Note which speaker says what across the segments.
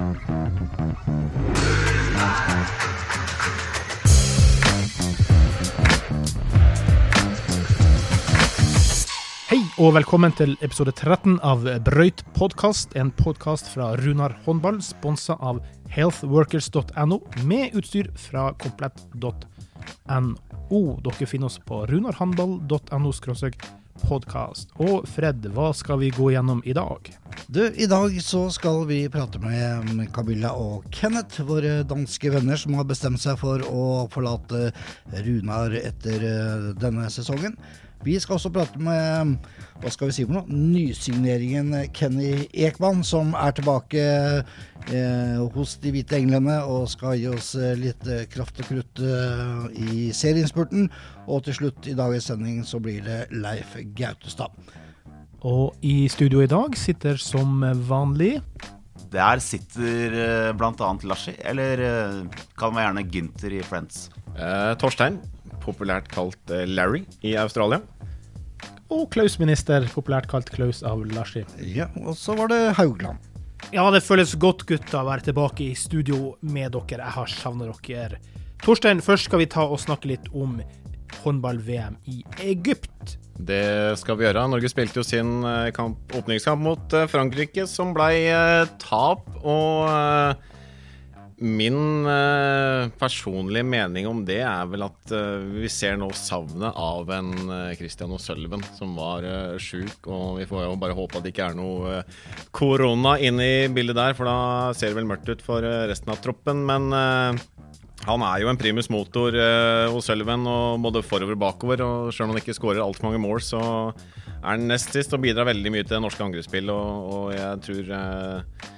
Speaker 1: Hei og velkommen til episode 13 av Brøyt podkast, en podkast fra Runar håndball, sponsa av healthworkers.no, med utstyr fra komplett.no. Dere finner oss på runarhandball.no podkast. Og Fred, hva skal vi gå gjennom i dag?
Speaker 2: Du, I dag så skal vi prate med Camilla og Kenneth, våre danske venner som har bestemt seg for å forlate Runar etter eh, denne sesongen. Vi skal også prate med hva skal vi si for noe, nysigneringen Kenny Ekman, som er tilbake eh, hos de hvite englene og skal gi oss eh, litt eh, kraft og krutt eh, i serieinnspurten. Og til slutt i dagens sending så blir det Leif Gautestad.
Speaker 1: Og i studio i dag sitter som vanlig
Speaker 3: Der sitter uh, bl.a. Lashi, eller kall meg gjerne Gynter i Friends.
Speaker 4: Eh, Torstein, populært kalt eh, Larry i Australia.
Speaker 1: Og Klaus-minister, populært kalt Klaus av Larsi.
Speaker 2: Ja, og så var det Haugland.
Speaker 1: Ja, det føles godt, gutta, å være tilbake i studio med dere. Jeg har savna dere. Torstein, først skal vi ta og snakke litt om håndball-VM i Egypt.
Speaker 4: Det skal vi gjøre. Norge spilte jo sin eh, kamp, åpningskamp mot eh, Frankrike, som ble tap. Og min eh, personlige mening om det er vel at eh, vi ser nå savnet av en eh, Christian O'Sullivan som var sjuk. Og vi får jo bare håpe at det ikke er noe korona inne i bildet der, for da ser det vel mørkt ut for resten av troppen. Men han er jo en primus motor, O'Sullivan, og både forover og bakover. Og selv om han ikke skårer altfor mange mål, så er han nest sist og bidrar veldig mye til det norske angrepsspillet, og, og jeg tror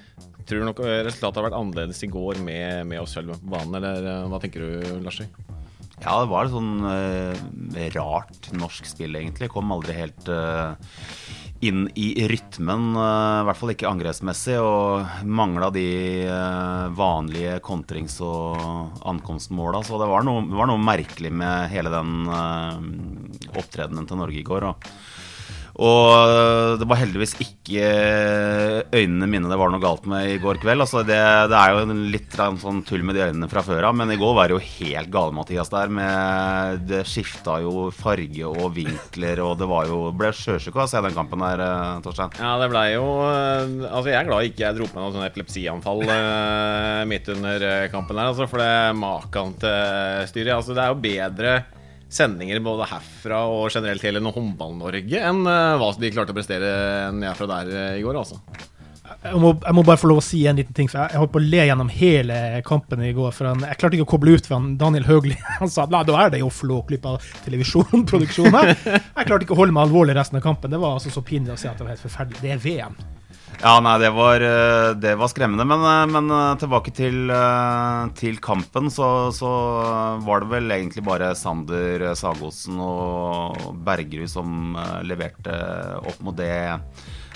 Speaker 4: eh, du nok resultatet har vært annerledes i går med, med oss selv på banen, eller eh, hva tenker du, Larsi?
Speaker 3: Ja, det var et sånn eh, rart norsk spill, egentlig. Kom aldri helt eh, inn i rytmen, eh, i hvert fall ikke angrepsmessig. Og mangla de eh, vanlige kontrings- og ankomstmåla. Så det var, noe, det var noe merkelig med hele den eh, opptredenen til Norge i går. Og, og det var heldigvis ikke øynene mine det var noe galt med i går kveld. Altså det, det er jo litt sånn tull med de øynene fra før av, men i går var det jo helt gale, Mathias, der. Med, det skifta jo farge og vinkler, og det var jo ble sjøsjuk av å se den kampen der, eh, Torstein.
Speaker 4: Ja, det blei jo eh, Altså, jeg er glad ikke jeg dro på meg noe sånn epilepsianfall eh, midt under eh, kampen der, altså, for det maken til styret. Altså, det er jo bedre sendinger både herfra og generelt hele Håndball-Norge enn eh, hva de klarte å prestere enn jeg fra der eh, i går, altså.
Speaker 1: Jeg må, jeg må bare få lov å si en liten ting, for jeg, jeg holdt på å le gjennom hele kampen i går. for han, Jeg klarte ikke å koble ut for han, Daniel Høgli. Han sa nei, da er det jo flåklipp av televisjonproduksjonen. Jeg klarte ikke å holde meg alvorlig resten av kampen. Det var altså så pinlig å se at det var helt forferdelig. Det er VM.
Speaker 3: Ja, nei, det var, eh, det var skremmende. Men, eh, men eh, tilbake til, til kampen, så, så var det vel egentlig bare Sander Sagosen og Bergerud som leverte opp mot det,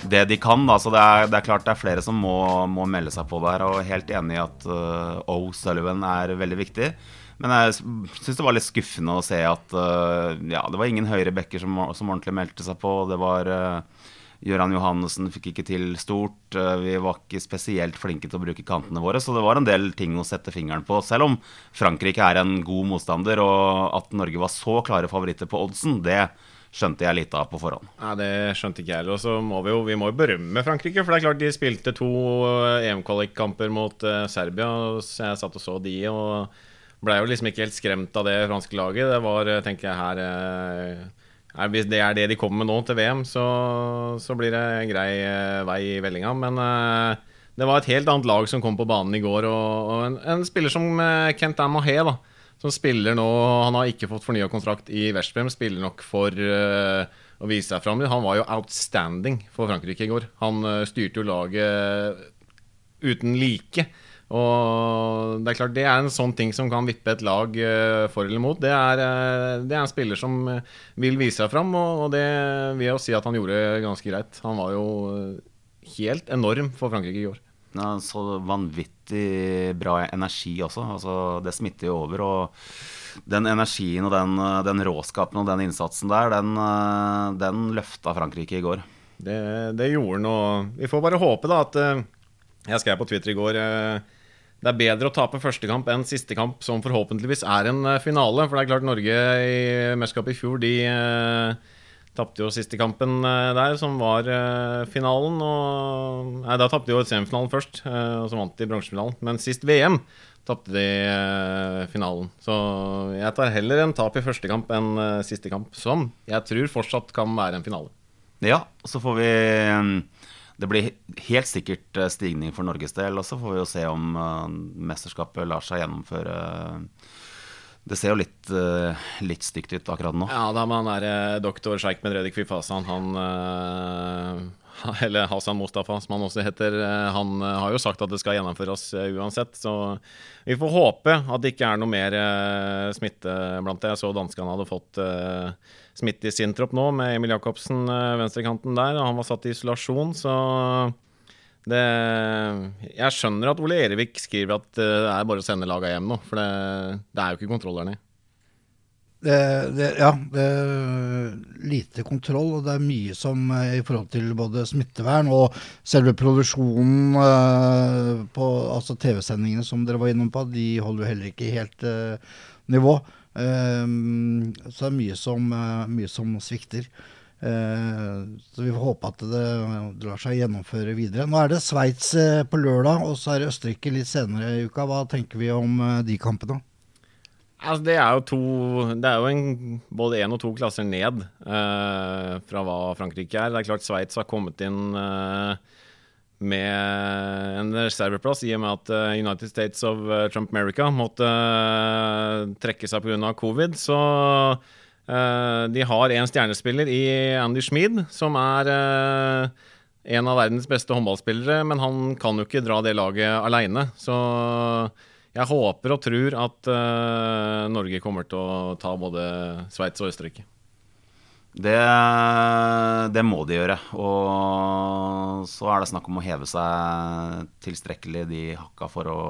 Speaker 3: det de kan. Da. Så det er, det er klart det er flere som må, må melde seg på der. Og helt enig i at uh, O. Sullivan er veldig viktig. Men jeg syns det var litt skuffende å se at ja, det var ingen høyre bekker som, som ordentlig meldte seg på. Det var Gøran Johannessen fikk ikke til stort. Eh, Vi var ikke spesielt flinke til å bruke kantene våre, så det var en del ting å sette fingeren på. Selv om Frankrike er en god motstander, og at Norge var så klare favoritter på oddsen, det skjønte jeg lite av på forhånd.
Speaker 4: Nei, det skjønte ikke jeg heller. Og så må vi jo vi må berømme Frankrike, for det er klart de spilte to eh, EM-kvalikkamper mot eh, Serbia. så Jeg satt og så de, og blei jo liksom ikke helt skremt av det franske laget. Det var, tenker jeg, her Hvis det er det de kommer med nå til VM, så, så blir det en grei eh, vei i vellinga. Men eh, det var et helt annet lag som kom på banen i går. Og, og en, en spiller som eh, Kent Amahe, da, som spiller nå Han har ikke fått fornya kontrakt i Westbrem, spiller nok for å vise seg fram. Han var jo outstanding for Frankrike i går. Han styrte jo laget uten like. Og Det er klart det er en sånn ting som kan vippe et lag eh, for eller mot. Det er, eh, det er en spiller som eh, vil vise seg fram, og, det vil jeg jo si at han gjorde ganske greit. Han var jo helt enorm for Frankrike i går.
Speaker 3: Ja, så vanvittig bra energi også. Altså, det smitter jo over. Og den energien og den, den råskapen og den innsatsen der, den, den løfta Frankrike i går.
Speaker 4: Det, det gjorde han, og vi får bare håpe da at Jeg skrev på Twitter i går eh, det er bedre å tape første kamp enn siste kamp, som forhåpentligvis er en eh, finale. For det er klart Norge i mesterskapet i fjor, de eh, tapte jo siste kampen eh, der, som var eh, finalen. Og, nei, da tapte de jo semifinalen først, og så vant de bronsefinalen. Men sist VM tapte de finalen. Så jeg tar heller en tap i første kamp enn siste kamp, som jeg tror fortsatt kan være en finale.
Speaker 3: Ja, så får vi Det blir helt sikkert eh, stigning for Norges del, og så får vi jo se om uh, mesterskapet lar seg gjennomføre. Det ser jo litt, uh, litt stygt ut akkurat nå.
Speaker 4: Ja, da han derre doktor Sjeik Medredik Fifasan, han eh, Eller Hasan Mustafa, som han også heter. eh, Han eh, har jo sagt at det skal gjennomføres eh, uansett. Så vi får håpe at det ikke er noe mer eh, smitte blant det. Jeg så danskene hadde fått eh, smitte i Sintrop nå, med Emil Jacobsen, eh, venstrekanten der. og Han var satt i isolasjon, så det, jeg skjønner at Ole Erevik skriver at eh, det er bare å sende laga hjem nå, for det, det er jo ikke kontroll der nede.
Speaker 2: Det, det, ja, det er lite kontroll, og det er mye som eh, i forhold til både smittevern og selve produksjonen på altså TV-sendingene som dere var innom på, de holder jo heller ikke helt eh, nivå. Eh, så det er mye som, eh, mye som svikter. Eh, så vi får håpe at det lar seg gjennomføre videre. Nå er det Sveits eh, på lørdag, og så er det Østerrike litt senere i uka. Hva tenker vi om de kampene?
Speaker 4: Altså, det er jo to Det er jo en, både én og to klasser ned eh, fra hva Frankrike er. Det er klart Sveits har kommet inn eh, med en reserveplass i og med at eh, United States of eh, Trump America måtte eh, trekke seg pga. covid. Så uh, de har en stjernespiller i Andy Schmid, som er en av verdens beste håndballspillere, men han kan jo ikke dra det laget aleine. Så jeg håper og tror at Norge kommer til å ta både Sveits og Østerrike.
Speaker 3: Det, det må de gjøre. Og så er det snakk om å heve seg tilstrekkelig de hakka for å,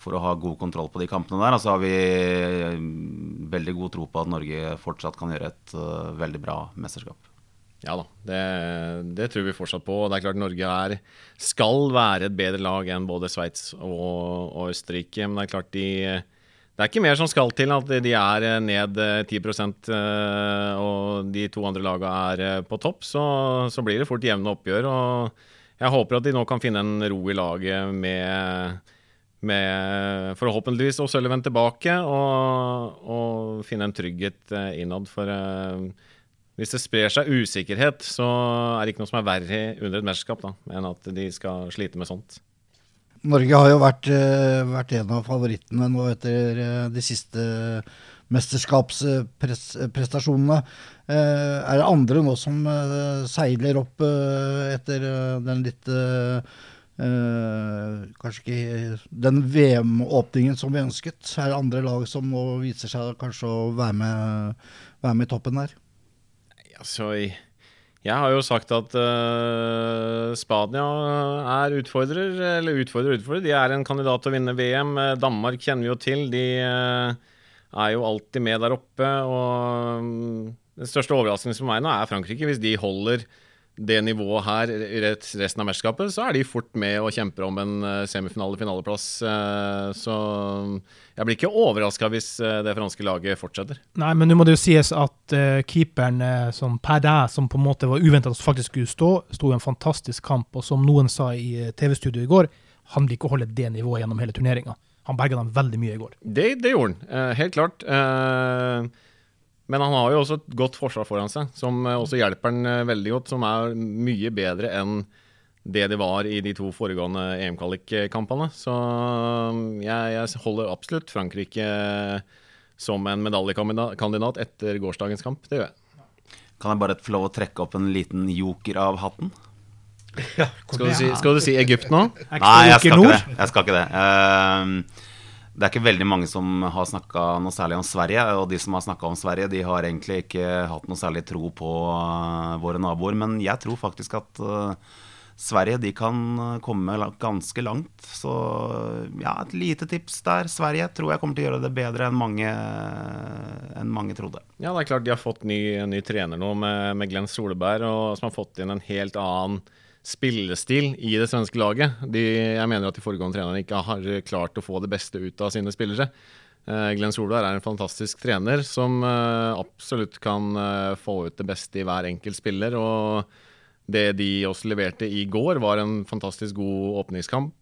Speaker 3: for å ha god kontroll på de kampene der. Og så har vi veldig god tro på at Norge fortsatt kan gjøre et uh, veldig bra mesterskap.
Speaker 4: Ja da, det, det tror vi fortsatt på. Det er klart Norge er, skal være et bedre lag enn både Sveits og, og Østerrike. Men det er klart de Det er ikke mer som skal til at de er ned 10 eh, og de to andre lagene er eh, på topp. Så, så blir det fort jevne oppgjør. Og jeg håper at de nå kan finne en ro i laget med med forhåpentligvis også Sullivan tilbake, og, og finne en trygghet eh, innad. For eh, hvis det sprer seg usikkerhet, så er det ikke noe som er verre under et mesterskap enn at de skal slite med sånt.
Speaker 2: Norge har jo vært, eh, vært en av favorittene nå etter eh, de siste mesterskapsprestasjonene. Eh, er det andre nå som seiler opp etter den litt Kanskje ikke den VM-åpningen som vi ønsket? Er det andre lag som nå viser seg kanskje å være med, være med i toppen der?
Speaker 4: Altså, jeg har jo sagt at uh, Spania er utfordrer, eller utfordrer, utfordrer. De er en kandidat til å vinne VM. Danmark kjenner vi jo til. De uh, er jo alltid med der oppe. Og um, den største overraskelsen for meg nå er Frankrike. Hvis de holder det nivået her i resten av mesterskapet, så er de fort med og kjemper om en semifinale-finaleplass. Så jeg blir ikke overraska hvis det franske laget fortsetter.
Speaker 1: Nei, men nå må det jo sies at uh, keeperen som per deg, som på en måte var uventa at faktisk skulle stå, sto i en fantastisk kamp. Og som noen sa i uh, TV-studioet i går, han vil ikke holde det nivået gjennom hele turneringa. Han berga dem veldig mye i går.
Speaker 4: Det, det gjorde han, helt klart. Men han har jo også et godt forsvar foran seg, som også hjelper han veldig godt. Som er mye bedre enn det det var i de to foregående EM-kvalikkampene. Så jeg, jeg, holder absolutt Frankrike som en medaljekandidat etter gårsdagens kamp. Det gjør jeg.
Speaker 3: Kan jeg bare få lov å trekke opp en liten joker av hatten?
Speaker 4: Ja, skal, du si, skal, du si, Egypt nå?
Speaker 3: Nei, jeg skal ikke det. Jeg skal ikke det. Uh, det er ikke veldig mange som har snakka noe særlig om Sverige. Og de som har snakka om Sverige, de har egentlig ikke hatt noe særlig tro på uh, våre naboer. Men jeg tror faktisk at uh, Sverige de kan komme ganske langt. Så ja, et lite tips der. Sverige tror jeg kommer til å gjøre det bedre enn mange, enn mange trodde.
Speaker 4: Ja, det er klart de har fått ny, ny trener nå med, med Glenn Solberg, og som har fått inn en helt annen spillestil i det svenske laget. De, jeg mener at de foregående trenerne ikke har klart å få det beste ut av sine spillere. Eh, Glenn Solberg er en fantastisk trener som eh, absolutt kan eh, få ut det beste i hver enkelt spiller. og det de også leverte i går, var en fantastisk god åpningskamp.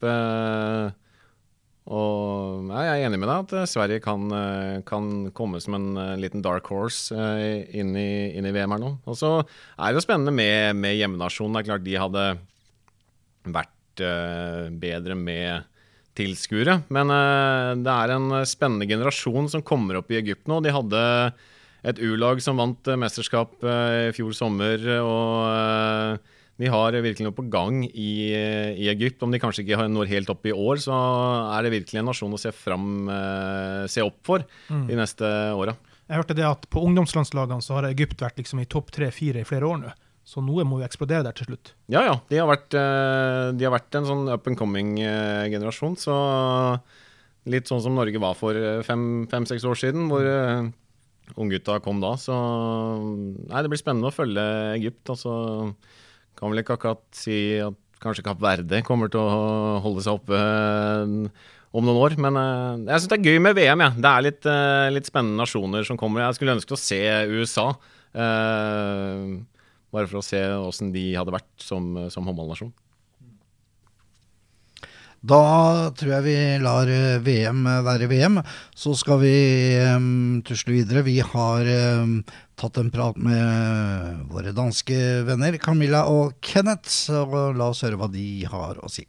Speaker 4: Og jeg er enig med deg at eh, Sverige kan, eh, kan komme som en eh, liten dark horse inn i, inn i VM her nå. Og så er det jo spennende med, med hjemmenasjonen. Det er klart de hadde vært bedre med tilskuere. Men det er en spennende generasjon som kommer opp i Egypt nå. De hadde et U-lag som vant mesterskap i fjor sommer. og de har virkelig noe på gang i, i, Egypt. Om de kanskje ikke har når helt opp i år, så er det virkelig en nasjon å se, fram, eh, se opp for mm. de neste åra.
Speaker 1: Jeg hørte det at på ungdomslandslagene så har Egypt vært liksom i topp tre-fire i flere år nå. Så noe må jo eksplodere der til slutt.
Speaker 4: Ja, ja. De har vært, eh, de har vært en sånn up and coming-generasjon. Eh, så litt sånn som Norge var for fem-seks fem, år siden, hvor unggutta kom da. Så nei, det blir spennende å følge Egypt. altså kan vel ikke akkurat si at kanskje Kapp Verde kommer til å holde seg oppe eh, om noen år. Men uh, jeg syns det er gøy med VM. Ja. Det er litt, uh, litt, spennende nasjoner som kommer. Jeg skulle ønske å se USA. Bare for å se åssen de hadde vært som, som håndballnasjon.
Speaker 2: Da tror jeg vi lar VM være VM. Så skal vi um, tusle videre. Vi har um, tatt en prat med våre danske venner Camilla og Kenneth. Så la oss høre hva de har å si.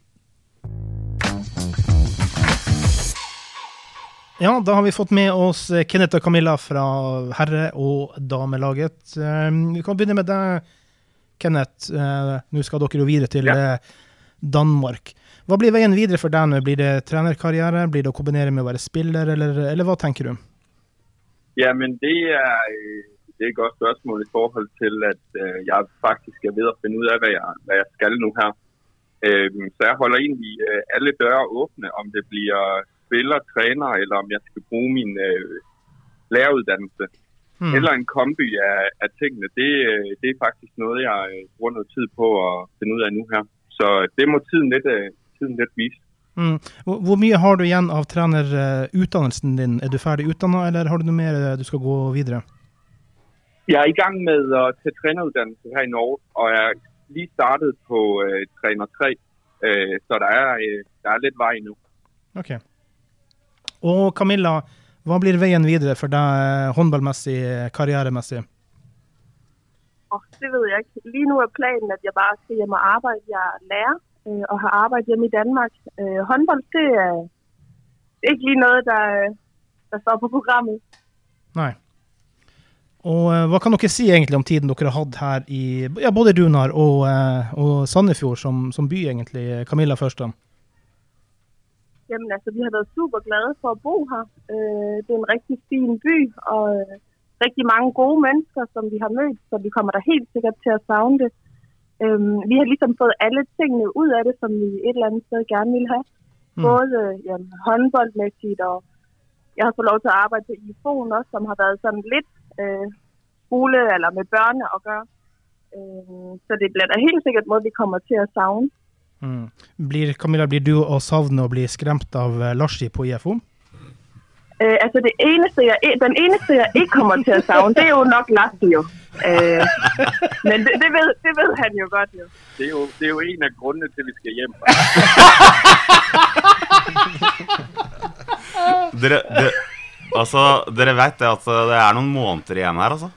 Speaker 1: Ja, da har vi fått med oss Kenneth og Camilla fra herre- og damelaget. Eh, vi kan begynne med deg, Kenneth. Eh, nå skal dere jo videre til ja. Eh, Danmark. Hva blir veien videre for deg nå? Blir det trenerkarriere? Blir det å kombinere med å være spiller, eller, eller hva tenker du?
Speaker 5: Ja, men det er det er et godt spørsmål i forhold til, at øh, jeg faktisk er ved å finne ut av hva jeg, hva jeg skal nå her. Øh, så jeg holder egentlig øh, alle dører åpne, om det blir spiller, trener, eller om jeg skal bruke min lærerutdannelse. læreruddannelse. Hmm. Eller en kombi av, av tingene. Det, øh, det er faktisk noe jeg bruker noe tid på å finne ut av nå her. Så det må tiden lidt, øh, vise.
Speaker 1: Mm. Hvor mye har du igjen av trenerutdannelsen din? Er du ferdig utdanna, eller har du noe mer du skal gå videre?
Speaker 5: Jeg er i gang med å ta trenerutdannelse her i Norge, og jeg lige startet på uh, trener 3, uh, så der er, uh, der er litt vei nå.
Speaker 1: Ok. Og Camilla, hva blir veien videre for deg øh, håndballmessig, karrieremessig?
Speaker 6: Oh, det vet jeg ikke. Lige nå er planen, at jeg bare skal hjem og arbeide. Jeg er lærer øh, og har arbejdet hjemme i Danmark. Øh, håndbold, det er ikke lige noget, der, der står på programmet.
Speaker 1: Nei. Og uh, Hva kan dere si egentlig om tiden dere har hatt her i ja, både Runar og, uh, og Sandefjord som, som, by, egentlig? Camilla først. da.
Speaker 6: Jamen altså, Vi har vært superglade for å bo her. Uh, det er en riktig fin by og riktig mange gode mennesker som vi har møtt, så vi kommer da helt sikkert til å savne det. Um, vi har ligesom fått alle tingene ut av det som vi et eller annet sted gerne vil ha. Mm. Både jamen, håndboldmessig og jeg har fått lov til å arbeide på IFOen også, som har vært sådan litt øh, skole eller med børne at gøre. Øh, så det bliver da helt sikkert noget, vi kommer til at savne.
Speaker 1: Mm. Blir, Camilla, blir du å savne og bli skremt av uh, Larsi på IFO?
Speaker 6: Øh, altså det eneste, jeg, den eneste, jeg ikke kommer til at savne, det er jo nok Larsi jo. Øh, men det, det, ved, det ved han jo godt jo.
Speaker 5: Det er jo, det er jo en af grundene til, at vi skal hjem.
Speaker 3: dere, dere, Altså, dere vet det at det er noen måneder igjen her, altså?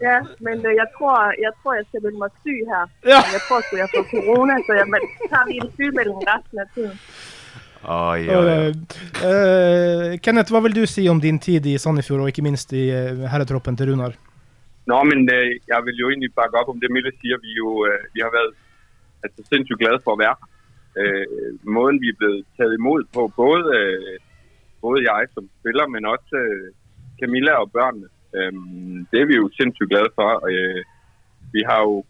Speaker 6: Ja, men uh, jeg, tror, jeg tror jeg skal melde meg syk her. Ja. Jeg tror at jeg får korona, så jeg tar lige en sygemelding resten av tiden.
Speaker 3: Oi, oi, oi.
Speaker 1: Uh, Kenneth, hva vil du si om din tid i Sandefjord, og ikke minst i uh, herretroppen til Runar?
Speaker 5: Nå, men uh, Jeg vil jo egentlig bakke opp om det Mille sier. Vi, jo, vi har vært altså, sinnssykt glade for å være her. måten vi er blitt tatt imot på, både både jeg som spiller, men også Camilla og børnene. Øhm, det er vi jo sinnssykt glade for. Vi har jo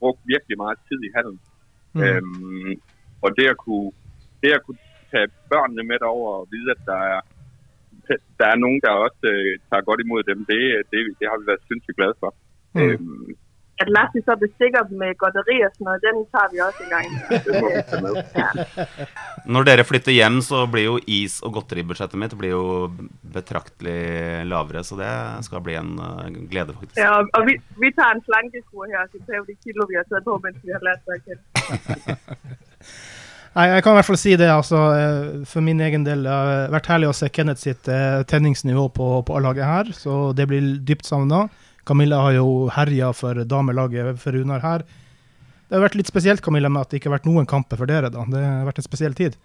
Speaker 5: brukt virkelig meget tid i handelen. Mm. Og det å kunne, det at kunne tage børnene med over og vide, at der er, der er nogen, der også øh, tager godt imod dem, det, det, det har vi været sindssygt glade for. Mm. Øhm,
Speaker 6: at Lassie så bestikker dem med godteri og sådan noget, den tager vi også en gang. Ja.
Speaker 3: Når dere flytter hjem, så blir jo is- og godteribudsjettet mitt blir jo betraktelig lavere, så det skal bli en uh, glede, faktisk.
Speaker 6: Ja, og, og vi, vi tar en slankekur her, så tar vi de kilo, vi har tatt på, mens vi har lært at kende.
Speaker 1: Nei, jeg kan i hvert fall si det, altså, eh, for min egen del. Det har vært herlig å se Kenneth sitt eh, tenningsnivå på, på A-laget her, så det blir dypt savna. Camilla har jo herja for damelaget for Runar her. Det har vært litt spesielt Camilla, med at det ikke har vært noen kamper for dere. da. Det har vært en spesiell tid.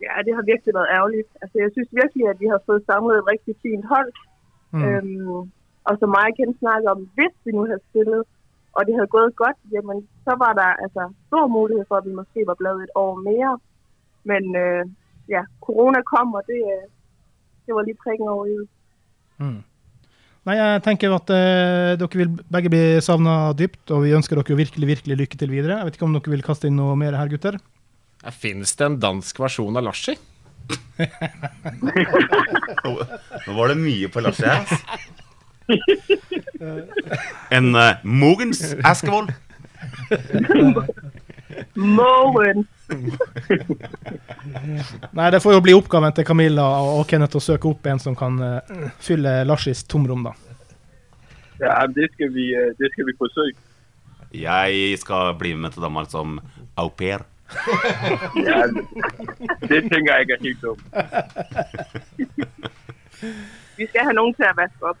Speaker 6: Ja, det har virkelig vært ærgerlig. Altså, jeg synes virkelig, at vi har fået samlet et riktig fint hold.
Speaker 1: Mm.
Speaker 6: Um, og som Maja kan snakke om, hvis vi nå hadde spillet, og det havde gået godt, jamen så var der altså stor mulighed for, at vi måske var blevet et år mere. Men øh, ja, corona kom, og det, øh, det var lige prikken over i.
Speaker 1: Mm. Nei, jeg tenker at eh, dere vil begge bli savna dypt, og vi ønsker dere virkelig virkelig lykke til videre. Jeg vet ikke om dere vil kaste inn noe mer her, gutter?
Speaker 4: Ja, Fins det en dansk versjon av Larsi?
Speaker 3: Nå var det mye på Larsi her. En uh, Mogens Askevold.
Speaker 6: Mogen!
Speaker 1: Nei, det får jo bli oppgaven til Camilla og Kenneth å søke opp en som kan uh, fylle Larsis tomrom, da.
Speaker 5: Ja, det skal vi, øh, det skal vi forsøke.
Speaker 3: Jeg skal bli med til Danmark som au pair.
Speaker 5: Ja, det tenker jeg ikke er helt dumt.
Speaker 6: Vi skal ha noen til å vaske op.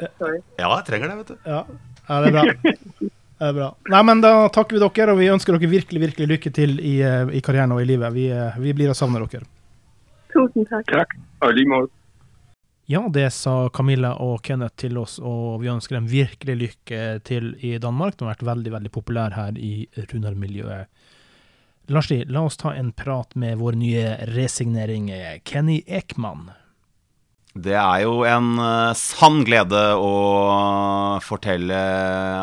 Speaker 3: Ja, jeg trenger det, vet du.
Speaker 1: Ja, ja det er bra. Det er bra. Nei, men Da takker vi dere, og vi ønsker dere virkelig virkelig lykke til i, eh, i karrieren og i livet. Vi, eh, vi blir og savner dere.
Speaker 5: Tusen takk. I.
Speaker 1: Ja, det sa Camilla og Kenneth til oss, og vi ønsker dem virkelig lykke til i Danmark. De har vært veldig veldig populære her i Runar-miljøet. Larsi, la oss ta en prat med vår nye resignering, Kenny Ekman.
Speaker 3: Det er jo en eh, sann glede å fortelle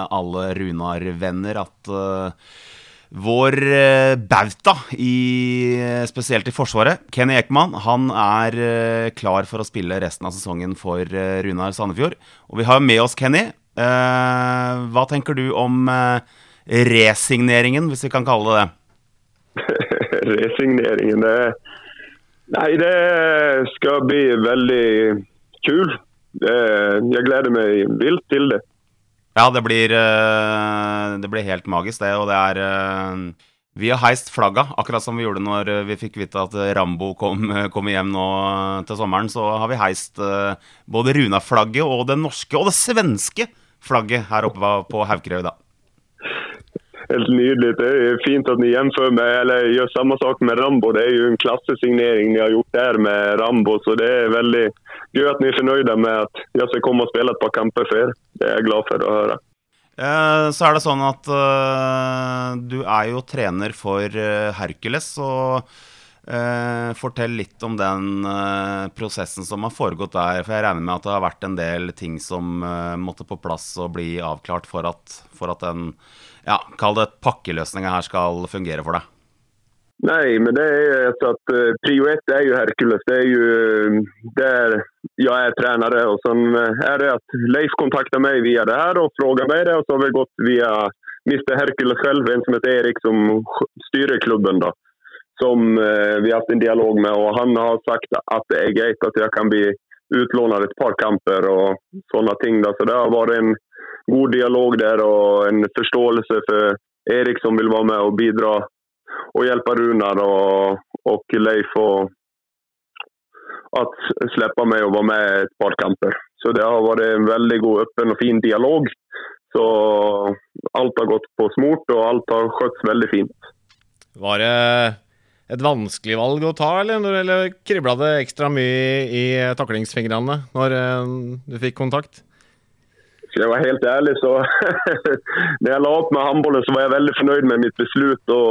Speaker 3: alle Runar-venner at eh, vår eh, bauta, i, spesielt i Forsvaret, Kenny Ekman, han er klar for å spille resten av sesongen for Runar Sandefjord. Og vi har med oss Kenny. Hva tenker du om resigneringen, hvis vi kan kalle det det?
Speaker 7: Resigneringen, det Nei, det skal bli veldig kul. Jeg gleder meg vilt til det.
Speaker 3: Ja, det blir, eh, det blir helt magisk, det. Og det er eh, Vi har heist flagga, akkurat som vi gjorde når vi fikk vite at Rambo kom, kom hjem nå til sommeren. Så har vi heist eh, både Runa-flagget og det norske og det svenske flagget her oppe på Haukerøy, da.
Speaker 7: Helt nydelig. Det er fint at ni gjenfører med, eller gjør samme sak med Rambo. Det er jo en klassesignering ni har gjort der med Rambo, så det er veldig gøy at ni er fornøyde med at jeg skal komme og spille et par kamper for dere. Det er jeg glad for å høre.
Speaker 3: Eh, Så er det sånn at uh, du er jo trener for eh, Hercules, og uh, fortell litt om den uh, prosessen som har foregått der. For jeg regner med at det har vært en del ting som måtte på plass og bli avklart for at, for at den, ja, kall det pakkeløsninga her skal fungere for deg.
Speaker 7: Nei, men det er så att eh, prio ett er jo Hercules. Det er jo der jeg er trener. Og så sen eh, det at Leif kontakter meg via det her og spør meg det Og så har vi gått via Mr Hercules selv, en som heter Erik som styrer klubben da. Som eh, vi har hatt en dialog med Og han har sagt at det er greit at jeg kan bli utlånt et par kamper og sånne ting da. Så det har vært en god dialog der og en forståelse for Erik som vil være med og bidra og hjelpe Runar og, og Leif og at slippe meg å være med et par kamper. Så det har vært en veldig god, åpen og fin dialog. Så Alt har gått på smort og alt har skjøtt veldig fint.
Speaker 4: Var det et vanskelig valg å ta, eller, eller kribla det ekstra mye i taklingsfingrene når eh, du fikk kontakt?
Speaker 7: Ska jeg være helt ærlig, så når jeg la opp med handbollen så var jeg veldig fornøyd med mitt beslut å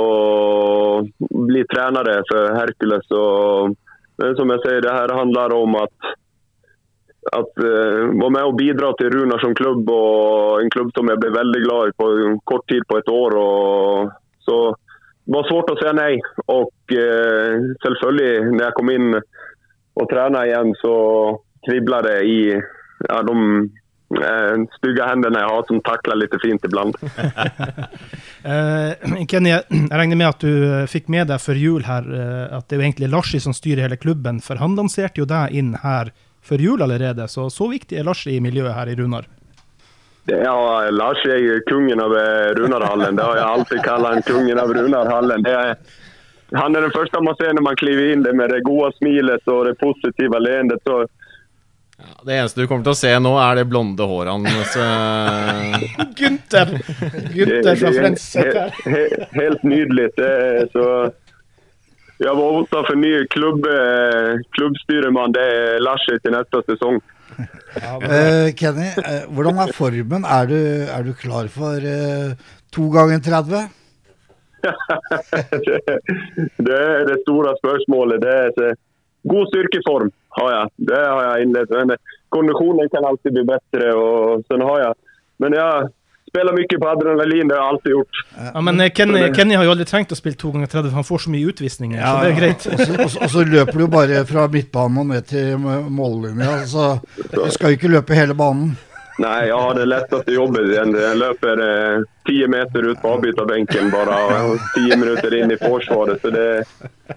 Speaker 7: bli trener for Hercules. Og, men som jeg sier, det her handler om at at uh, var med å bidra til Runar som klubb og en klubb som jeg ble veldig glad i på kort tid på et år. Og, så det var svårt å si nei. Og uh, selvfølgelig når jeg kom inn og tränade igjen, så kribblade det i ja, de stygga händerna jag har som tacklar lite fint ibland.
Speaker 1: Eh, Kenny, jeg regner med at du eh, fikk med deg før jul her eh, at det er jo egentlig Larsi som styrer hele klubben, for han lanserte jo deg inn her før jul allerede, så så viktig er Larsi i miljøet her i Runar.
Speaker 7: Ja, Lars er kongen kungen av eh, Runarhallen. Det har jeg alltid kalt han, kungen av Runarhallen. Det är, han er den første man ser når man kliver inn. Det med det gode smilet og det positive leendet. Så,
Speaker 4: Ja, det eneste du kommer til å se nå, er det blonde håret hans. eh,
Speaker 1: Gunther! Gunther fra
Speaker 7: he,
Speaker 1: her.
Speaker 7: he, helt nydelig. Det är så, Vi har hotad for ny klubb, klubbstyremann. klubbstyreman. Det är seg til neste sesong.
Speaker 2: Uh, Kenny, uh, hvordan er formen? Er du, er du klar for uh, to ganger 30?
Speaker 7: det, det er det store spørsmålet. Det er så, god styrkeform har jeg. Det har jeg innledet. Men kondisjonen kan alltid bli bedre. og sånn har jeg. men jeg spiller mye på adrenalin. Det har jeg alltid gjort.
Speaker 1: Ja, men eh, Kenny, Kenny har jo aldri trengt å spille to ganger 30, han får så mye utvisninger, så det er greit.
Speaker 2: Og så, og, så, og så løper du bare fra midtbanen og ned til må- mållinja. Så du skal jo ikke løpe hele banen.
Speaker 7: Nei, jeg har det letteste jobbet. Jeg løper ti eh, 10 meter ut på avbytarbänken bare, och 10 minutter inn i forsvaret. Så det,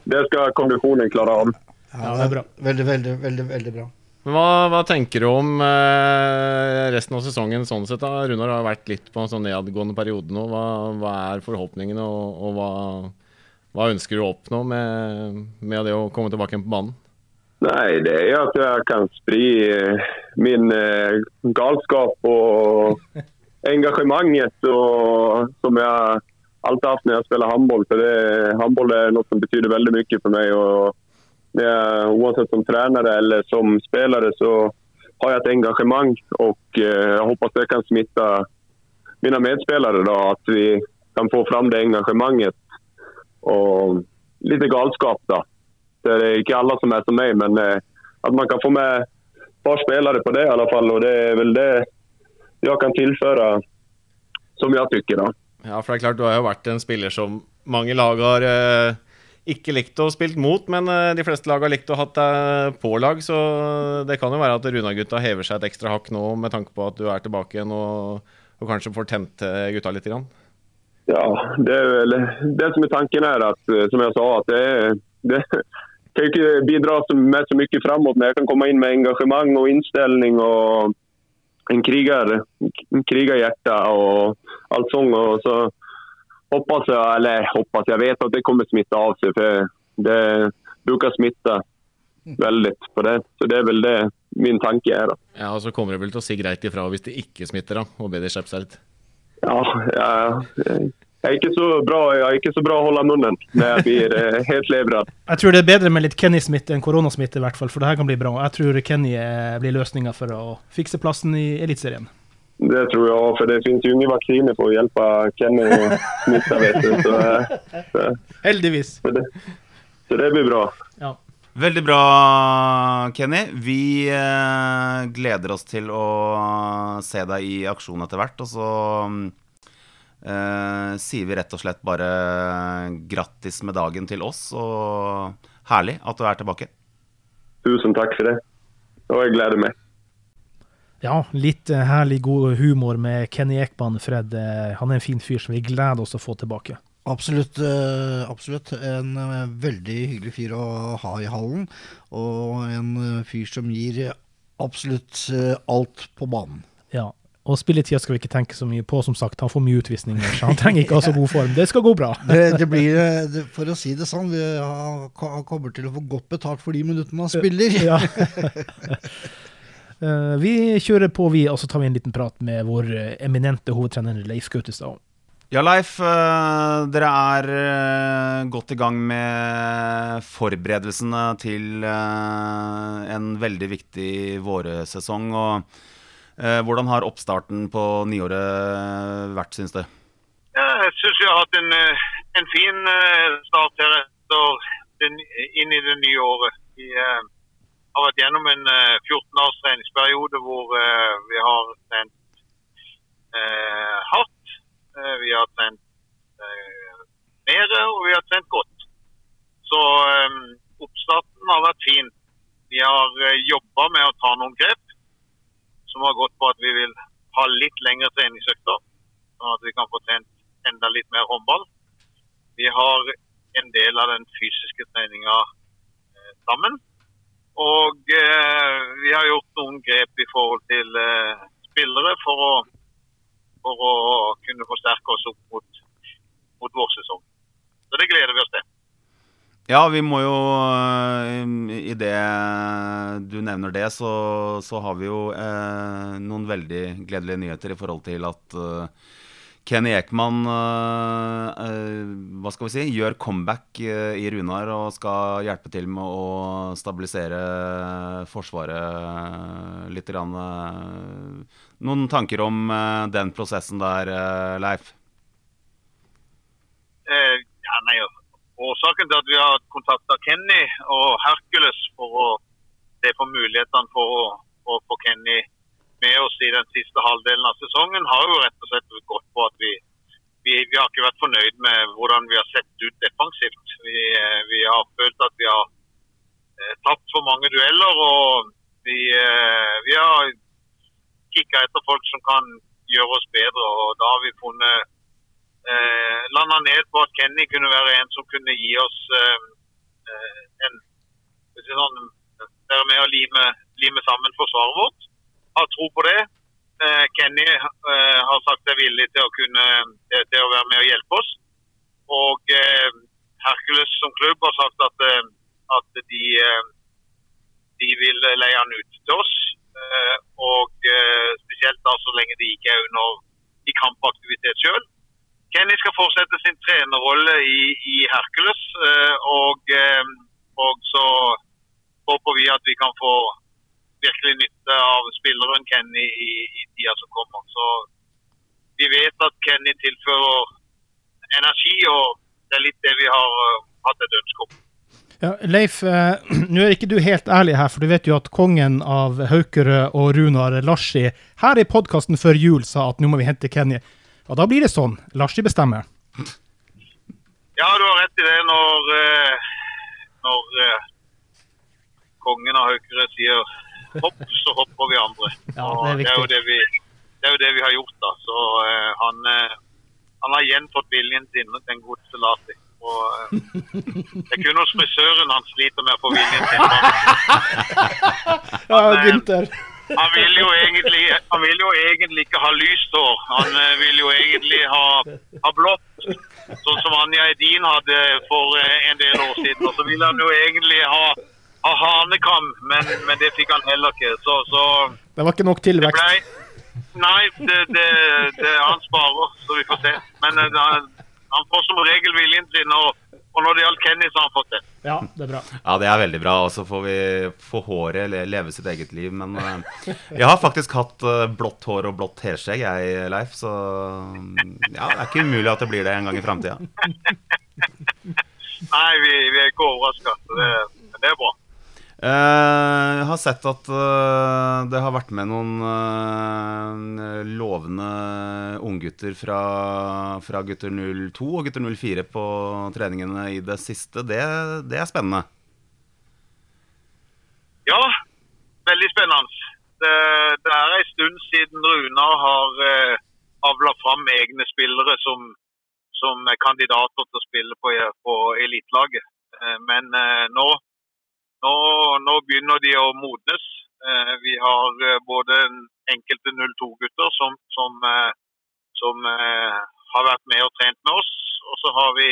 Speaker 7: det skal kondisjonen klare av.
Speaker 1: Ja, det er bra.
Speaker 2: Veldig, veldig, veldig, veldig bra.
Speaker 4: Men hva, hva tenker du om eh, resten av sesongen sånn sett? da? Runar har vært litt på en sånn nedadgående periode nå. Hva, hva er forhåpningene, og, og hva, hva ønsker du å oppnå med, med det å komme tilbake igjen på banen?
Speaker 7: Nei, det er at jeg kan spri min eh, galskap og engasjementet og, som jeg alltid har haft når jeg spiller handboll. For det, handboll er noe som betyr veldig mye for meg. Och jag, oavsett som tränare eller som spelare så har jag ett engagemang och jeg jag hoppas det kan smitta mina medspelare. Då, att vi kan få fram det engagemanget och lite galskap. Då. Det är inte alla som är som mig, men at att man kan få med ett par spelare på det i alla fall. Och det är väl det jag kan tillföra, som jag tycker. Då.
Speaker 4: Ja, for det er klart, du har jo vært en spiller som mange lag har eh, ikke likt å spilt mot, men eh, de fleste lag har likt å ha deg på lag, så det kan jo være at Runa-gutta hever seg et ekstra hakk nå med tanke på at du er tilbake igjen og, og kanskje får tent eh, gutta litt. Grann.
Speaker 7: Ja, det er vel det som er tanken her, eh, som jeg sa, at det, det kan ikke bidra med så mye framover. men jeg kan komme inn med engasjement og innstilling og en kriger, en krigerhjerte og allt sånt. Og så hoppas jag, eller hoppas, jag vet att det kommer smitta av sig, för det brukar smitta väldigt på det. Så det är väl det min tanke är. Då.
Speaker 4: Ja, og så kommer det vel til å si greit ifra hvis det ikke smitter, da, og be de skjerpe seg litt.
Speaker 7: Ja, jeg, er ikke så bra, jeg er ikke så bra å holde munnen når jeg blir eh, helt levrad.
Speaker 1: Jeg tror det er bedre med litt Kenny-smitte enn koronasmitte, i hvert fall, for det her kan bli bra. Jeg tror Kenny eh, blir løsninga for å fikse plassen i Eliteserien.
Speaker 7: Det tror jeg òg, for det finnes jo ingen vacciner for å hjelpe Kenny att smitta. Vet du. Så, eh, så,
Speaker 1: Heldigvis.
Speaker 7: så, det, så det blir bra.
Speaker 1: Ja.
Speaker 3: Veldig bra, Kenny. Vi eh, gleder oss til å se deg i aksjon etter hvert. Og så eh, sier vi rett og slett bare grattis med dagen til oss, og herlig at du er tilbake.
Speaker 7: Tusen takk for det. Og jeg gleder mig.
Speaker 1: Ja, litt eh, herlig god humor med Kenny Ekman, Fred. Eh, Han er en fin fyr som vi gleder oss å få tilbake.
Speaker 2: Absolutt. eh, absolutt. En veldig hyggelig fyr å ha i hallen. Og en fyr som gir absolutt alt på banen.
Speaker 1: Ja. Og spilletida skal vi ikke tenke så mye på, som sagt. Han får mye utvisninger, så han trenger ikke ha så god form. Det skal gå bra.
Speaker 2: Det, det blir, det, for å si det sånn, vi har- kommer til å få godt betalt for de minuttene han spiller.
Speaker 1: Ja. Eh, vi kjører på, vi, og så tar vi en liten prat med vår eh, eminente hovedtrener Leif Gautestad.
Speaker 3: Ja, Leif. eh, Dere er godt i gang med forberedelsene til en veldig viktig vårsesong. Og hvordan har oppstarten på nyåret vært, syns du?
Speaker 8: Ja, jeg syns vi har hatt en, en fin start her etter inn i det nye året. Vi har vært gjennom en eh, 14 års treningsperiode hvor eh, vi har trent eh, hardt. Eh, vi har trent eh, mer, og vi har trent godt. Så eh, oppstarten har vært fin. Vi har eh, jobba med å ta noen grep som har gått på at vi vil ha litt lengre treningsøkter, sånn at vi kan få trent enda litt mer håndball. Vi har en del av den fysiske treninga eh, sammen. Og eh, vi har gjort noen grep i forhold til eh, spillere for å, for å kunne forsterke oss opp mot, mot vårsesong. Så det gleder vi oss til.
Speaker 3: Ja, vi må jo eh, I det du nevner det, så, så har vi jo eh, noen veldig gledelige nyheter i forhold til at eh, Kenny Ekman eh, eh, hva skal vi si, gjør comeback eh, i Runar og skal hjelpe til med å stabilisere Forsvaret litt. Grann, noen tanker om den prosessen der, Leif?
Speaker 8: Eh, ja, nei, Årsaken til at vi har kontakta Kenny og Hercules for å se på mulighetene for å få Kenny med oss i den siste halvdelen av sesongen, har jo rett og slett gått på at vi, vi, vi har ikke vært fornøyd med hvordan vi har sett ut defensivt. Vi, eh, vi har følt at vi har eh, tapt for mange dueller, og vi, eh, vi har kikka etter folk som kan gjøre oss bedre. og Da har vi funnet eh, landa ned på at Kenny kunne være en som kunne gi oss eh, en sånn, Være med å lime, lime sammen forsvaret vårt. Har tro på det. Eh, Kenny eh, har sagt seg villig til å kunne til, å være med og hjelpe oss. Og eh, Hercules som klubb har sagt at, at de, de vil leie han ut til oss. Og spesielt da så lenge de ikke er under i kampaktivitet sjøl. Kenny skal fortsette sin trenerrolle i, i Hercules. Og, og, så håper vi at vi kan få virkelig nytte av spilleren Kenny i, i tida som kommer. Så vi vet at Kenny tilfører energi, og det er litt det vi har uh, hatt et ønske om.
Speaker 1: Ja, Leif, eh, nå er ikke du helt ærlig her, for du vet jo at kongen av Haukerød og Runar Larsi her i podkasten før jul sa at nå må vi hente Kenny. Og da blir det sånn. Larsi bestemmer.
Speaker 8: Ja, du har rett i det. Når, eh, når eh, kongen av Haukerød sier hopp, så hopper vi andre.
Speaker 1: Ja, det, er det, er
Speaker 8: det, vi, det, er jo det vi har gjort. da. Så uh, han, uh, han, har igjen fått viljen sin til en god Selati. Og uh, det er kun hos frisøren han sliter med å få viljen sin.
Speaker 1: ja, Gunther.
Speaker 8: Han vil, jo egentlig, han vil jo egentlig ikke ha lyst hår. Han eh, vil jo egentlig ha, ha blått, sånn som Anja Edin hadde for eh, en del år siden. Og så vil han jo egentlig ha, ha hanekam, men, men, det fikk han heller ikke. Så, så
Speaker 1: Det var ikke nok tilvekst?
Speaker 8: Ble, nei, det, det, det, han sparer, så vi får se. Men det, han, han får som regel viljen sin. og og når det gjaldt Kenny, så har han fått det.
Speaker 1: Ja, det er bra.
Speaker 3: Ja, det er veldig bra. Og så får vi få håret leve sitt eget liv. Men uh, jeg har faktisk hatt uh, blått hår og blått heskjegg, jeg, Leif. Så ja, det er ikke umulig at det blir det en gang i framtida.
Speaker 8: Nei, vi, vi, er ikke overraska. Det, det er bra.
Speaker 3: Eh, jeg har sett at uh, det har vært med noen uh, lovende unggutter fra, fra gutter 02 og gutter 04 på treningene i det siste. Det, det er spennende?
Speaker 8: Ja, veldig spennende. Det, det er en stund siden Runar har uh, avla fram egne spillere som, som, er kandidater til å spille på, på elitelaget. Men eh, nå nå, nå, begynner de å modnes. Eh, vi har eh, både enkelte 02-gutter som, som, eh, som, har vært med og trent med oss. Og så har vi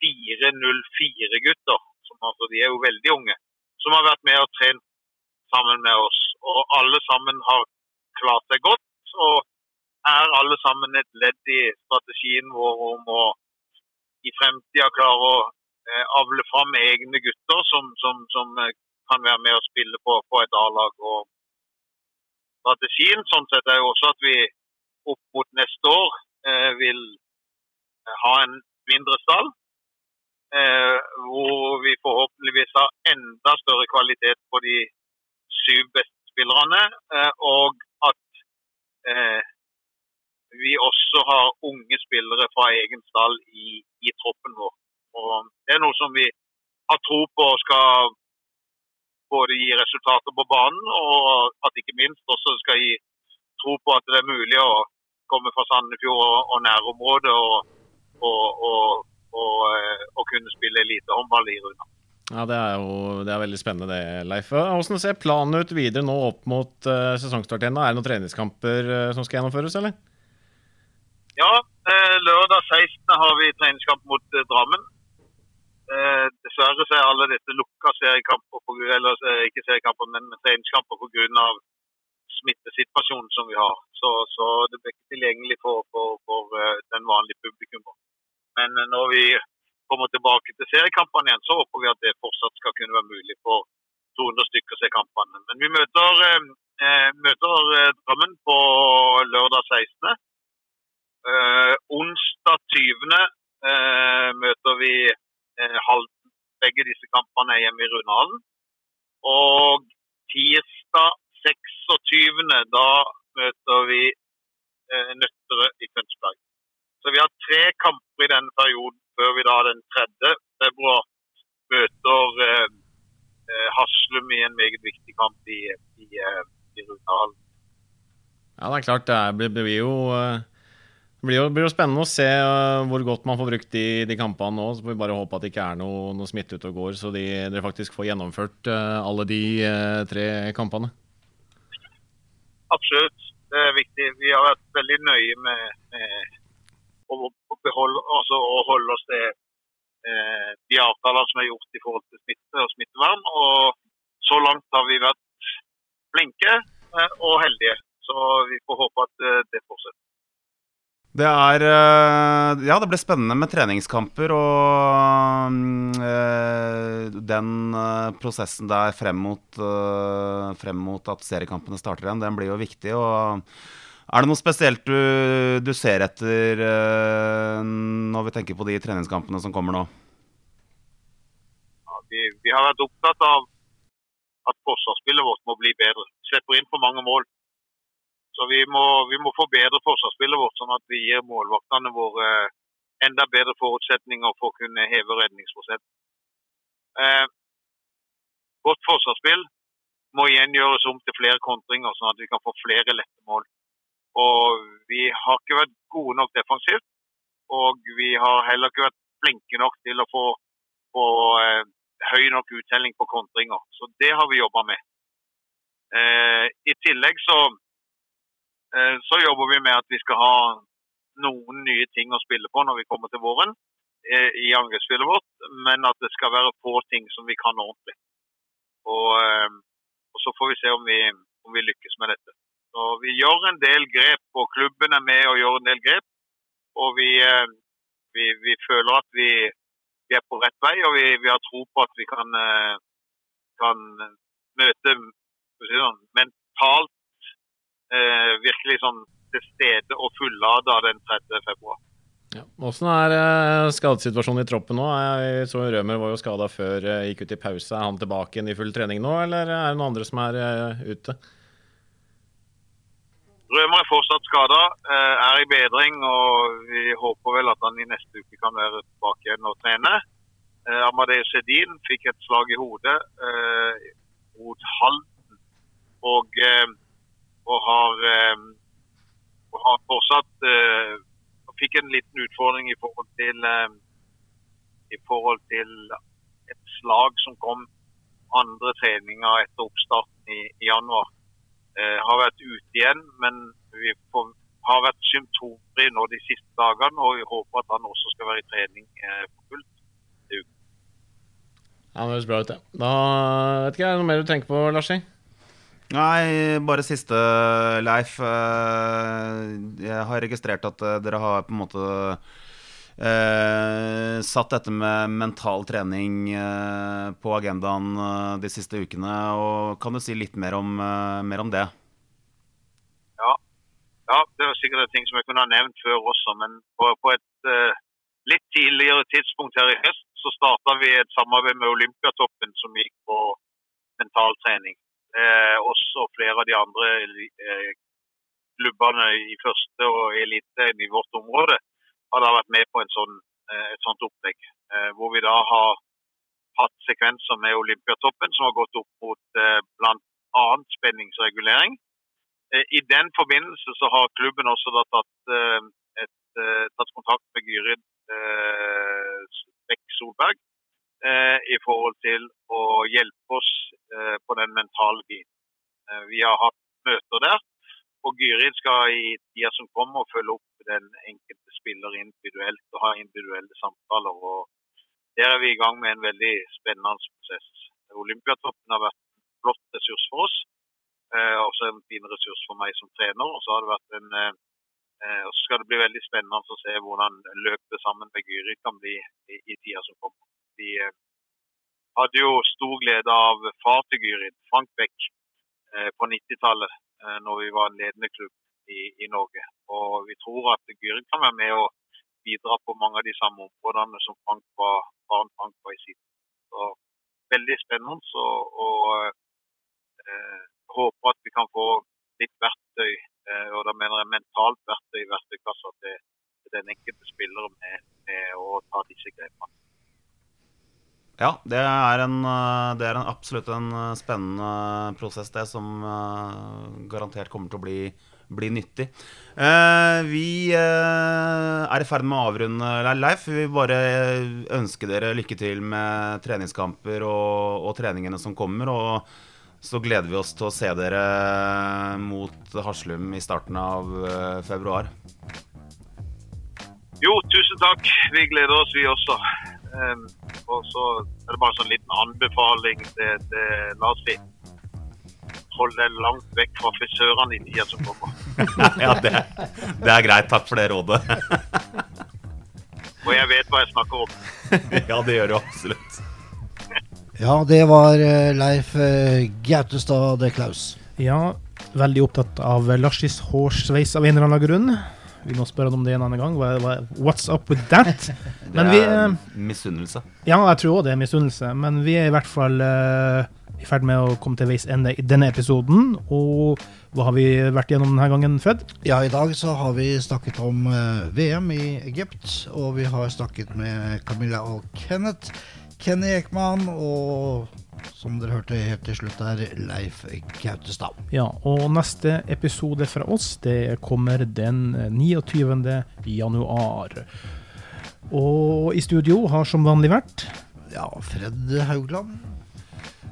Speaker 8: fire 04-gutter, altså, de er jo veldig unge, som har vært med og trent sammen med oss. Og alle sammen har klart seg godt. Og er alle sammen et ledd i strategien vår om å i fremtida klare å avle fram egne gutter som, som, som, eh, kan være med og spille på, på et A-lag. og Strategien sånn sett er jo også at vi opp mot neste år eh, vil ha en mindre stall. Eh, hvor vi forhåpentligvis har enda større kvalitet på de syv beste spillerne. Eh, og at eh, vi også har unge spillere fra egen stall i, i troppen vår. Og det er noe som vi har tro på skal både gi resultater på banen, og at ikke minst også skal gi tro på at det er mulig å komme fra Sandefjord og, og nærområdet og, og, og, eh, kunne spille elitehåndball i Runa.
Speaker 4: Ja, Det er jo det er veldig spennende, det, Leif. Hvordan ser planen ut videre nå opp mot uh, sesongstart igjen? Er det noen treningskamper uh, som skal gjennomføres, eller?
Speaker 8: Ja, eh, lørdag 16. har vi treningskamp mot eh, Drammen. Eh, dessverre så er alle dette lukka seriekamper, på, eller eh, ikke seriekamper, men treningskamper pga. smittesituasjonen som vi har. Så, så det blir ikke tilgjengelig for, for, for eh, den vanlige publikum. Men eh, når vi kommer tilbake til seriekampene igjen, så håper vi at det fortsatt skal kunne være mulig for 200 stykker å se kampene. Men vi møter, eh, møter Drammen på lørdag 16. Eh, onsdag 20. Eh, møter vi Halden. Begge disse kampene er hjemme i Rundhallen. Og tirsdag 26. da møter vi eh, Nøtterøy i Tønsberg. Så vi har tre kamper i denne perioden før vi da den 3. februar møter eh, eh, Haslum i en meget viktig kamp i, i, eh, i Runhallen.
Speaker 4: Ja, det er klart. Det blir, jo eh, det blir jo, blir jo spennende å se eh, hvor godt man får brukt de, de kampene nå. Så får vi bare håpe at det ikke er noe, noe smitte ute og går, så de, dere faktisk får gjennomført uh, alle de uh, tre kampene.
Speaker 8: Absolutt. Det er viktig. Vi har vært veldig nøye med, med å, beholde, altså, å holde oss til de avtaler som er gjort i forhold til smitte og smittevern. Og så langt har vi vært flinke og heldige. Så vi får håpe at det fortsetter.
Speaker 3: Det er eh, Ja, det blir spennende med treningskamper og eh, den eh, prosessen der frem mot, øh, frem mot at seriekampene starter igjen, den blir jo viktig. og er det noe spesielt du, du ser etter øh, når vi tenker på de treningskampene som kommer nå?
Speaker 8: Ja, vi, vi har vært opptatt av at forsvarsspillet vårt må bli bedre. Slipper inn for mange mål. Så vi må, vi må forbedre forsvarsspillet vårt, sånn at vi gir målvaktene våre enda bedre forutsetninger for å kunne heve redningsprosenten. Eh, vårt forsvarsspill må igjen gjøres om til flere kontringer, sånn at vi kan få flere lette mål. Og vi har ikke vært gode nok defensivt, og vi har heller ikke vært flinke nok til å få, få eh, høy nok uttelling på kontringer. Så det har vi jobba med. Eh, I tillegg så, eh, så jobber vi med at vi skal ha noen nye ting å spille på når vi kommer til våren eh, i angrepsspillet vårt, men at det skal være få ting som vi kan ordentlig. Og, eh, og så får vi se om vi, om vi lykkes med dette. Så vi gjør en del grep, og klubben er med og gjør en del grep. Og vi, eh, vi, vi føler at vi, er på rett vei, og vi, har tro på at vi kan, eh, kan møte sånn, mentalt eh, virkelig sånn til stede og fullada den 3. februar.
Speaker 4: Ja. Åssen er eh, skadesituasjonen i troppen nå? Jeg så Rømer var jo skada før eh, gikk ut i pause. Er han tilbake igjen i full trening nå, eller er det noen andre som er eh, ute?
Speaker 8: Rømer er fortsatt skada, er i bedring, og vi håper vel at han i neste uke kan være tilbake igjen og trene. Eh, Amadeus Sedin fikk et slag i hodet eh, mot Halden, og, eh, og, har, eh, og har fortsatt eh, fikk en liten utfordring i forhold til eh, i forhold til et slag som kom andre treninger etter oppstarten i, i januar eh, har vært ute igjen, men vi får, har vært symptomfri nå de siste dagene. Og vi håper at han også skal være i trening eh, for fullt.
Speaker 4: Ja, Det høres bra ut, det. Da vet ikke, jeg, noe mer du tenker på, Larsi?
Speaker 3: Nei, bare siste, Leif. Eh, Jeg har registrert at eh, dere har på en måte eh, satt dette med mental trening eh, på agendaen eh, de siste ukene. Og kan du si litt mer om, eh, mer om det?
Speaker 8: Ja. ja, det er sikkert ting som jeg kunne ha nevnt før også, men på, på et litt tidligere tidspunkt her i høst så starta vi et samarbeid med Olympiatoppen som gikk på mentaltrening. Eh, også flere av de andre eh, klubbene i første og eliteserien i vårt område har da vært med på sånn, eh, et sånt opplegg. Eh, hvor vi da har hatt sekvenser med Olympiatoppen som har gått opp mot eh, bl.a. spenningsregulering. Eh, I den forbindelse så har klubben også da tatt, et, tatt kontakt med Gyrid Bekk Solberg i forhold til å hjelpe oss eh, på den mentale biten. Eh, vi har hatt møter der, og Gyrid skal i tida som kommer følge opp den enkelte spiller individuelt og ha individuelle samtaler. og Der er vi i gang med en veldig spennende prosess. Olympiatoppen har vært en flott ressurs for oss, eh, også en fin ressurs for meg som trener. og så har det vært en eh, eh, og så skal det bli veldig spennende å se hvordan løpet sammen med Gyrid kan bli i, i tida som kommer. Vi eh, hadde jo stor glede av far til Gyrid, Frank Beck, eh, på 90-tallet, eh, når vi var en ledende klubb i, i Norge. Og vi tror at Gyrid kan være med og bidra på mange av de samme områdene som Frank var, faren Frank var i sin. Så veldig spennende Så, og eh, håper at vi kan få litt verktøy, eh, og da mener jeg mentalt verktøy i verktøykassa til, til den enkelte spiller med, med å ta disse grepene.
Speaker 3: Ja, det er, en, eh, det er en, absolutt en eh, spennende prosess, det, som uh, garantert kommer til å bli, bli nyttig. Vi er i ferd med å avrunde, Leif. Vi bare ønske dere lykke til med treningskamper og, og, treningene som kommer. Og så gleder vi oss til å se dere mot Haslum i starten av februar.
Speaker 8: Jo, tusen takk. Vi gleder oss, vi også. Og så er det bare en sånn liten anbefaling til, til Lars Finn. Hold deg langt vekk fra frisørene i tida som kommer.
Speaker 3: ja, det, det, er greit. Takk for det rådet.
Speaker 8: og jeg vet hva jeg snakker om.
Speaker 3: ja, det gjør du absolutt.
Speaker 2: Ja, det var eh, Leif eh, Gautestad de Klaus.
Speaker 1: Ja, veldig opptatt av Larsis hårsveis av en eller annen grunn. Vi må spørre om det en annen gang. What's up with that?
Speaker 3: det er vi, uh, misunnelse.
Speaker 1: Ja, jeg tror òg det er misunnelse. Men vi er i hvert fall uh, i ferd med å komme til veis ende i denne episoden. Og hva har vi vært gjennom denne gangen, Fred?
Speaker 2: Ja, i dag så har vi snakket om uh, eh, VM i Egypt. Og vi har snakket med Camilla og Kenneth. Kenny Ekman og som dere hørte helt til slutt, er Leif Gautestad.
Speaker 1: Ja, og neste episode fra oss det kommer den 29. januar. Og i studio har som vanlig vært
Speaker 2: Ja, Fred Haugland.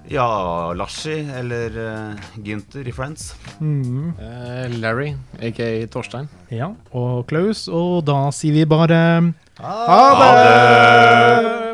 Speaker 3: Ja, Larsi eller uh, Gynter i Friends.
Speaker 4: Mm. Uh, Larry, aka Torstein.
Speaker 1: Ja, og Klaus. Og da sier vi bare
Speaker 3: ha det! Ha det!